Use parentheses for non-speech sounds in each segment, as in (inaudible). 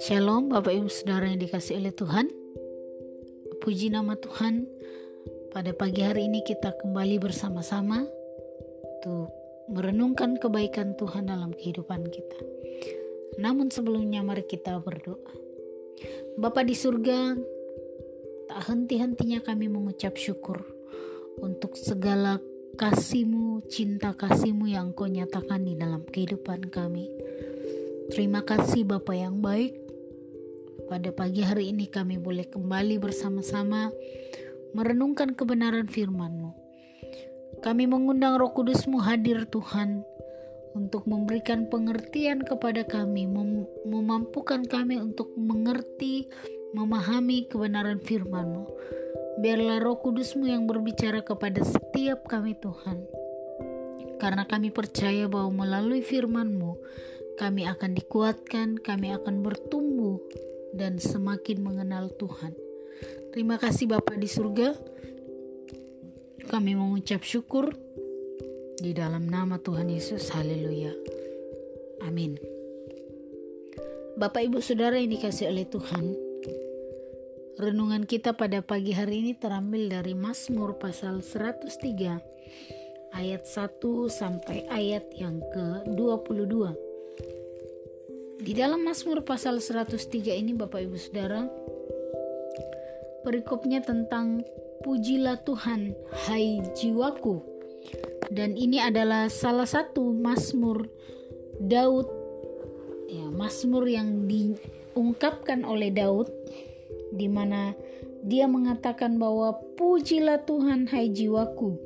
Shalom Bapak Ibu Saudara yang dikasih oleh Tuhan. Puji nama Tuhan. Pada pagi hari ini kita kembali bersama-sama Untuk merenungkan kebaikan Tuhan dalam kehidupan kita. Namun sebelumnya mari kita berdoa. Bapa di surga Tak henti-hentinya kami mengucap syukur Untuk segala kasihmu, cinta kasihmu yang kau nyatakan di dalam kehidupan kami Terima kasih Bapak yang baik pada pagi hari ini kami boleh kembali bersama-sama merenungkan kebenaran firman-Mu. Kami mengundang Roh Kudus-Mu hadir Tuhan untuk memberikan pengertian kepada kami, mem memampukan kami untuk mengerti, memahami kebenaran firman-Mu. Biarlah Roh Kudus-Mu yang berbicara kepada setiap kami Tuhan. Karena kami percaya bahwa melalui firman-Mu, kami akan dikuatkan, kami akan bertumbuh dan semakin mengenal Tuhan. Terima kasih Bapak di surga. Kami mengucap syukur di dalam nama Tuhan Yesus. Haleluya. Amin. Bapak Ibu Saudara yang dikasih oleh Tuhan, renungan kita pada pagi hari ini terambil dari Mazmur pasal 103 ayat 1 sampai ayat yang ke-22. Di dalam Mazmur pasal 103 ini Bapak Ibu Saudara, perikopnya tentang pujilah Tuhan, hai jiwaku. Dan ini adalah salah satu Mazmur Daud ya, Mazmur yang diungkapkan oleh Daud di mana dia mengatakan bahwa pujilah Tuhan hai jiwaku.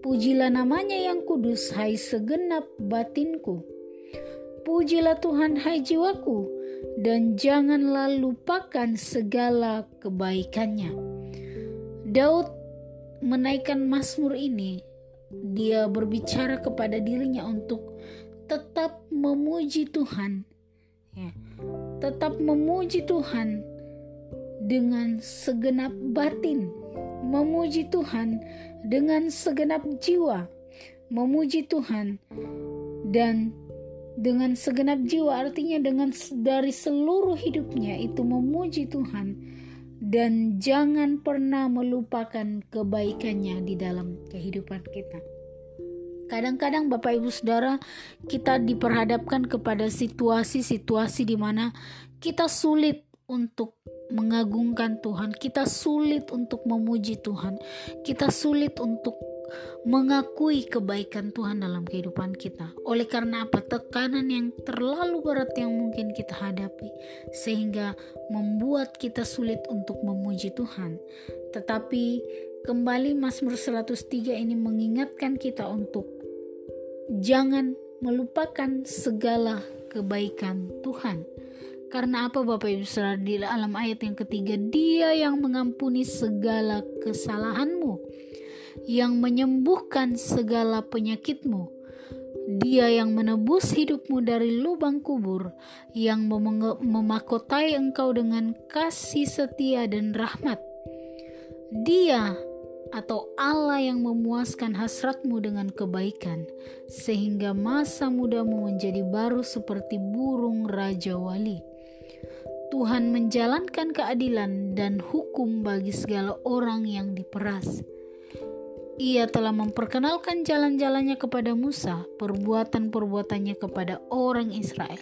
Pujilah namanya yang kudus hai segenap batinku Pujilah Tuhan hai jiwaku dan janganlah lupakan segala kebaikannya. Daud menaikkan Mazmur ini, dia berbicara kepada dirinya untuk tetap memuji Tuhan. Ya, tetap memuji Tuhan dengan segenap batin, memuji Tuhan dengan segenap jiwa, memuji Tuhan dan dengan segenap jiwa artinya dengan dari seluruh hidupnya itu memuji Tuhan dan jangan pernah melupakan kebaikannya di dalam kehidupan kita. Kadang-kadang Bapak Ibu Saudara kita diperhadapkan kepada situasi-situasi di mana kita sulit untuk mengagungkan Tuhan, kita sulit untuk memuji Tuhan, kita sulit untuk mengakui kebaikan Tuhan dalam kehidupan kita. Oleh karena apa? Tekanan yang terlalu berat yang mungkin kita hadapi sehingga membuat kita sulit untuk memuji Tuhan. Tetapi kembali Mazmur 103 ini mengingatkan kita untuk jangan melupakan segala kebaikan Tuhan. Karena apa Bapak Ibu Saudara di dalam ayat yang ketiga dia yang mengampuni segala kesalahanmu yang menyembuhkan segala penyakitmu. Dia yang menebus hidupmu dari lubang kubur, yang mem memakotai engkau dengan kasih setia dan rahmat. Dia atau Allah yang memuaskan hasratmu dengan kebaikan, sehingga masa mudamu menjadi baru seperti burung raja wali. Tuhan menjalankan keadilan dan hukum bagi segala orang yang diperas ia telah memperkenalkan jalan-jalannya kepada Musa, perbuatan-perbuatannya kepada orang Israel.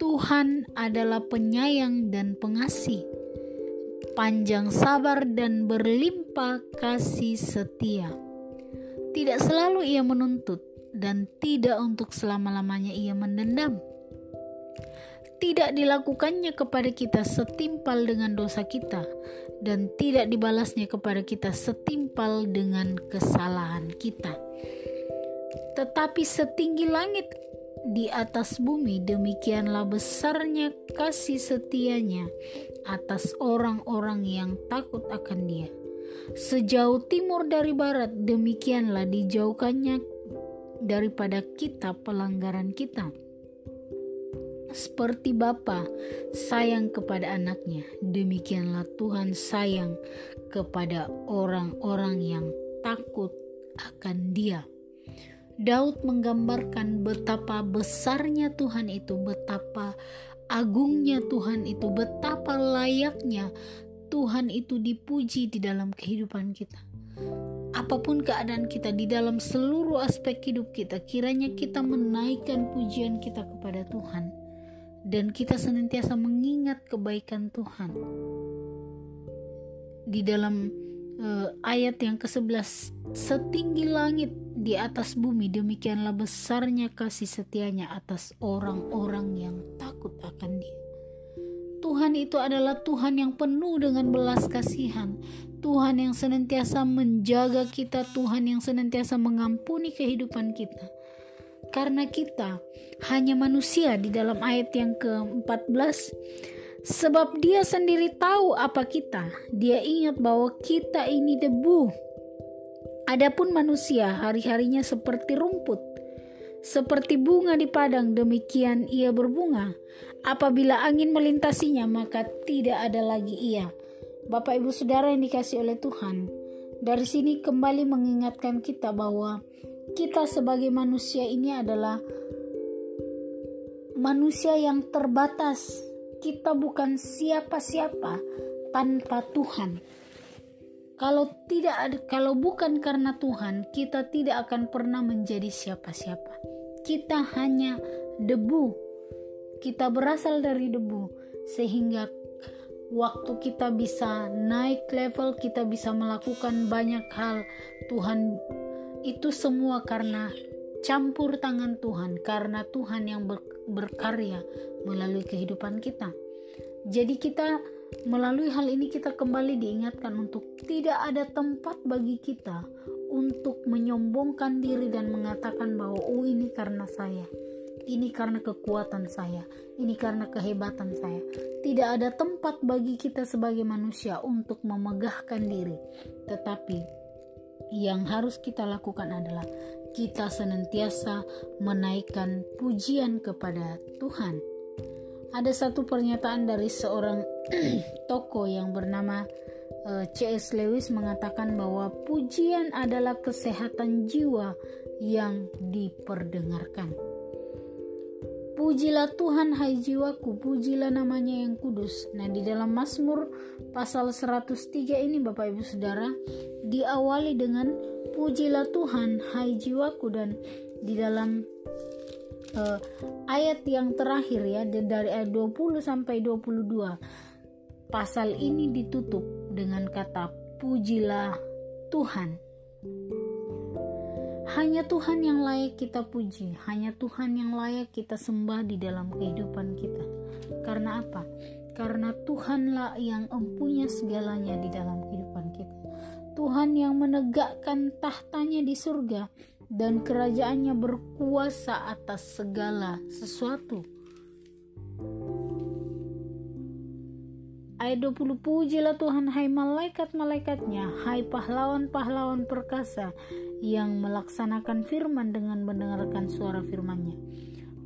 Tuhan adalah penyayang dan pengasih, panjang sabar dan berlimpah kasih setia. Tidak selalu ia menuntut dan tidak untuk selama-lamanya ia mendendam tidak dilakukannya kepada kita setimpal dengan dosa kita dan tidak dibalasnya kepada kita setimpal dengan kesalahan kita. Tetapi setinggi langit di atas bumi demikianlah besarnya kasih setianya atas orang-orang yang takut akan dia. Sejauh timur dari barat demikianlah dijauhkannya daripada kita pelanggaran kita seperti Bapa sayang kepada anaknya, demikianlah Tuhan sayang kepada orang-orang yang takut akan Dia. Daud menggambarkan betapa besarnya Tuhan itu, betapa agungnya Tuhan itu, betapa layaknya Tuhan itu dipuji di dalam kehidupan kita. Apa pun keadaan kita di dalam seluruh aspek hidup kita, kiranya kita menaikkan pujian kita kepada Tuhan, dan kita senantiasa mengingat kebaikan Tuhan. Di dalam uh, ayat yang ke-11, setinggi langit di atas bumi, demikianlah besarnya kasih setianya atas orang-orang yang takut akan Dia. Tuhan itu adalah Tuhan yang penuh dengan belas kasihan. Tuhan yang senantiasa menjaga kita, Tuhan yang senantiasa mengampuni kehidupan kita. Karena kita hanya manusia di dalam ayat yang ke-14 Sebab dia sendiri tahu apa kita. Dia ingat bahwa kita ini debu Adapun manusia hari-harinya seperti rumput, seperti bunga di padang, demikian ia berbunga. Apabila angin melintasinya, maka tidak ada lagi ia. Bapak, ibu, saudara yang dikasih oleh Tuhan, dari sini kembali mengingatkan kita bahwa kita sebagai manusia ini adalah manusia yang terbatas. Kita bukan siapa-siapa tanpa Tuhan. Kalau tidak kalau bukan karena Tuhan, kita tidak akan pernah menjadi siapa-siapa. Kita hanya debu. Kita berasal dari debu sehingga waktu kita bisa naik level, kita bisa melakukan banyak hal. Tuhan itu semua karena campur tangan Tuhan, karena Tuhan yang berkarya melalui kehidupan kita. Jadi kita Melalui hal ini kita kembali diingatkan untuk tidak ada tempat bagi kita untuk menyombongkan diri dan mengatakan bahwa oh ini karena saya. Ini karena kekuatan saya, ini karena kehebatan saya. Tidak ada tempat bagi kita sebagai manusia untuk memegahkan diri, tetapi yang harus kita lakukan adalah kita senantiasa menaikkan pujian kepada Tuhan ada satu pernyataan dari seorang (clears throat) toko yang bernama eh, C.S. Lewis mengatakan bahwa pujian adalah kesehatan jiwa yang diperdengarkan. Pujilah Tuhan hai jiwaku, pujilah namanya yang kudus. Nah di dalam Mazmur pasal 103 ini Bapak Ibu Saudara diawali dengan pujilah Tuhan hai jiwaku dan di dalam uh, ayat yang terakhir ya dari ayat 20 sampai 22 pasal ini ditutup dengan kata pujilah Tuhan hanya Tuhan yang layak kita puji. Hanya Tuhan yang layak kita sembah di dalam kehidupan kita. Karena apa? Karena Tuhanlah yang empunya segalanya di dalam kehidupan kita. Tuhan yang menegakkan tahtanya di surga dan kerajaannya berkuasa atas segala sesuatu. Ayat 20 Pujilah Tuhan hai malaikat-malaikatnya Hai pahlawan-pahlawan perkasa Yang melaksanakan firman dengan mendengarkan suara firmannya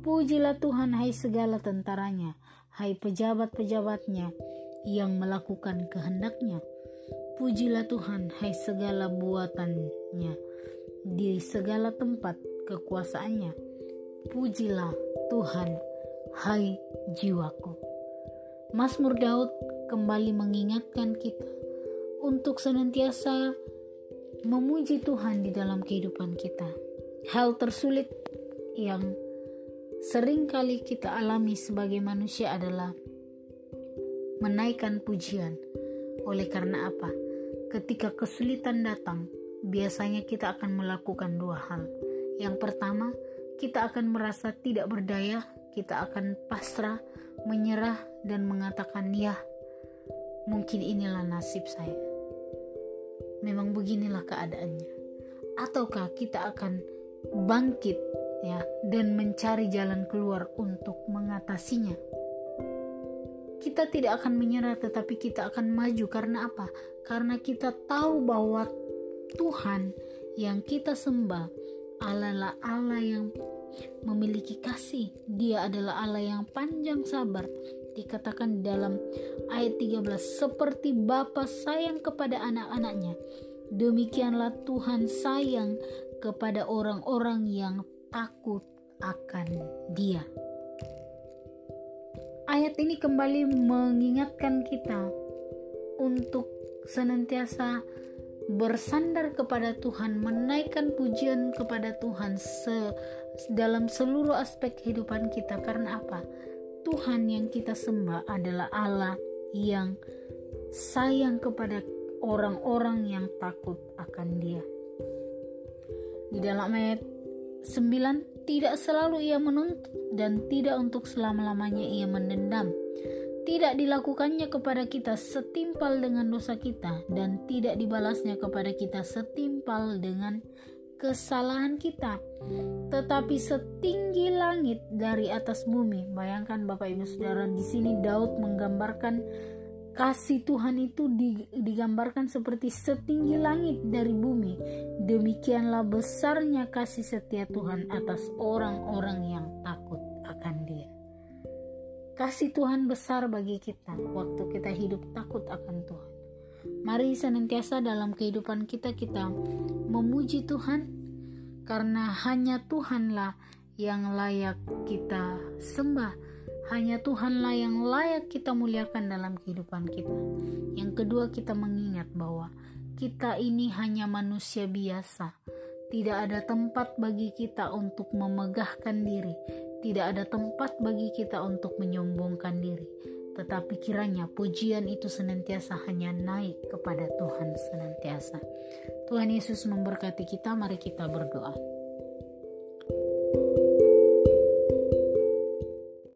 Pujilah Tuhan hai segala tentaranya Hai pejabat-pejabatnya Yang melakukan kehendaknya Pujilah Tuhan hai segala buatannya di segala tempat kekuasaannya. Pujilah Tuhan, hai jiwaku. Mazmur Daud kembali mengingatkan kita untuk senantiasa memuji Tuhan di dalam kehidupan kita. Hal tersulit yang sering kali kita alami sebagai manusia adalah menaikkan pujian. Oleh karena apa? Ketika kesulitan datang, biasanya kita akan melakukan dua hal. Yang pertama, kita akan merasa tidak berdaya, kita akan pasrah, menyerah, dan mengatakan, "Ya, mungkin inilah nasib saya." Memang beginilah keadaannya. Ataukah kita akan bangkit ya dan mencari jalan keluar untuk mengatasinya? Kita tidak akan menyerah tetapi kita akan maju karena apa? Karena kita tahu bahwa Tuhan yang kita sembah adalah Allah yang memiliki kasih. Dia adalah Allah yang panjang sabar. Dikatakan dalam ayat 13 seperti Bapa sayang kepada anak-anaknya. Demikianlah Tuhan sayang kepada orang-orang yang takut akan Dia. Ayat ini kembali mengingatkan kita untuk senantiasa bersandar kepada Tuhan, menaikkan pujian kepada Tuhan se dalam seluruh aspek kehidupan kita. Karena apa? Tuhan yang kita sembah adalah Allah yang sayang kepada orang-orang yang takut akan Dia. Di dalam ayat 9, tidak selalu ia menuntut dan tidak untuk selama-lamanya ia mendendam tidak dilakukannya kepada kita setimpal dengan dosa kita dan tidak dibalasnya kepada kita setimpal dengan kesalahan kita tetapi setinggi langit dari atas bumi. Bayangkan Bapak Ibu Saudara di sini Daud menggambarkan kasih Tuhan itu digambarkan seperti setinggi langit dari bumi. Demikianlah besarnya kasih setia Tuhan atas orang-orang yang takut akan dia. Kasih Tuhan besar bagi kita waktu kita hidup takut akan Tuhan. Mari senantiasa dalam kehidupan kita kita memuji Tuhan karena hanya Tuhanlah yang layak kita sembah. Hanya Tuhanlah yang layak kita muliakan dalam kehidupan kita. Yang kedua kita mengingat bahwa kita ini hanya manusia biasa. Tidak ada tempat bagi kita untuk memegahkan diri tidak ada tempat bagi kita untuk menyombongkan diri, tetapi kiranya pujian itu senantiasa hanya naik kepada Tuhan senantiasa. Tuhan Yesus memberkati kita, mari kita berdoa.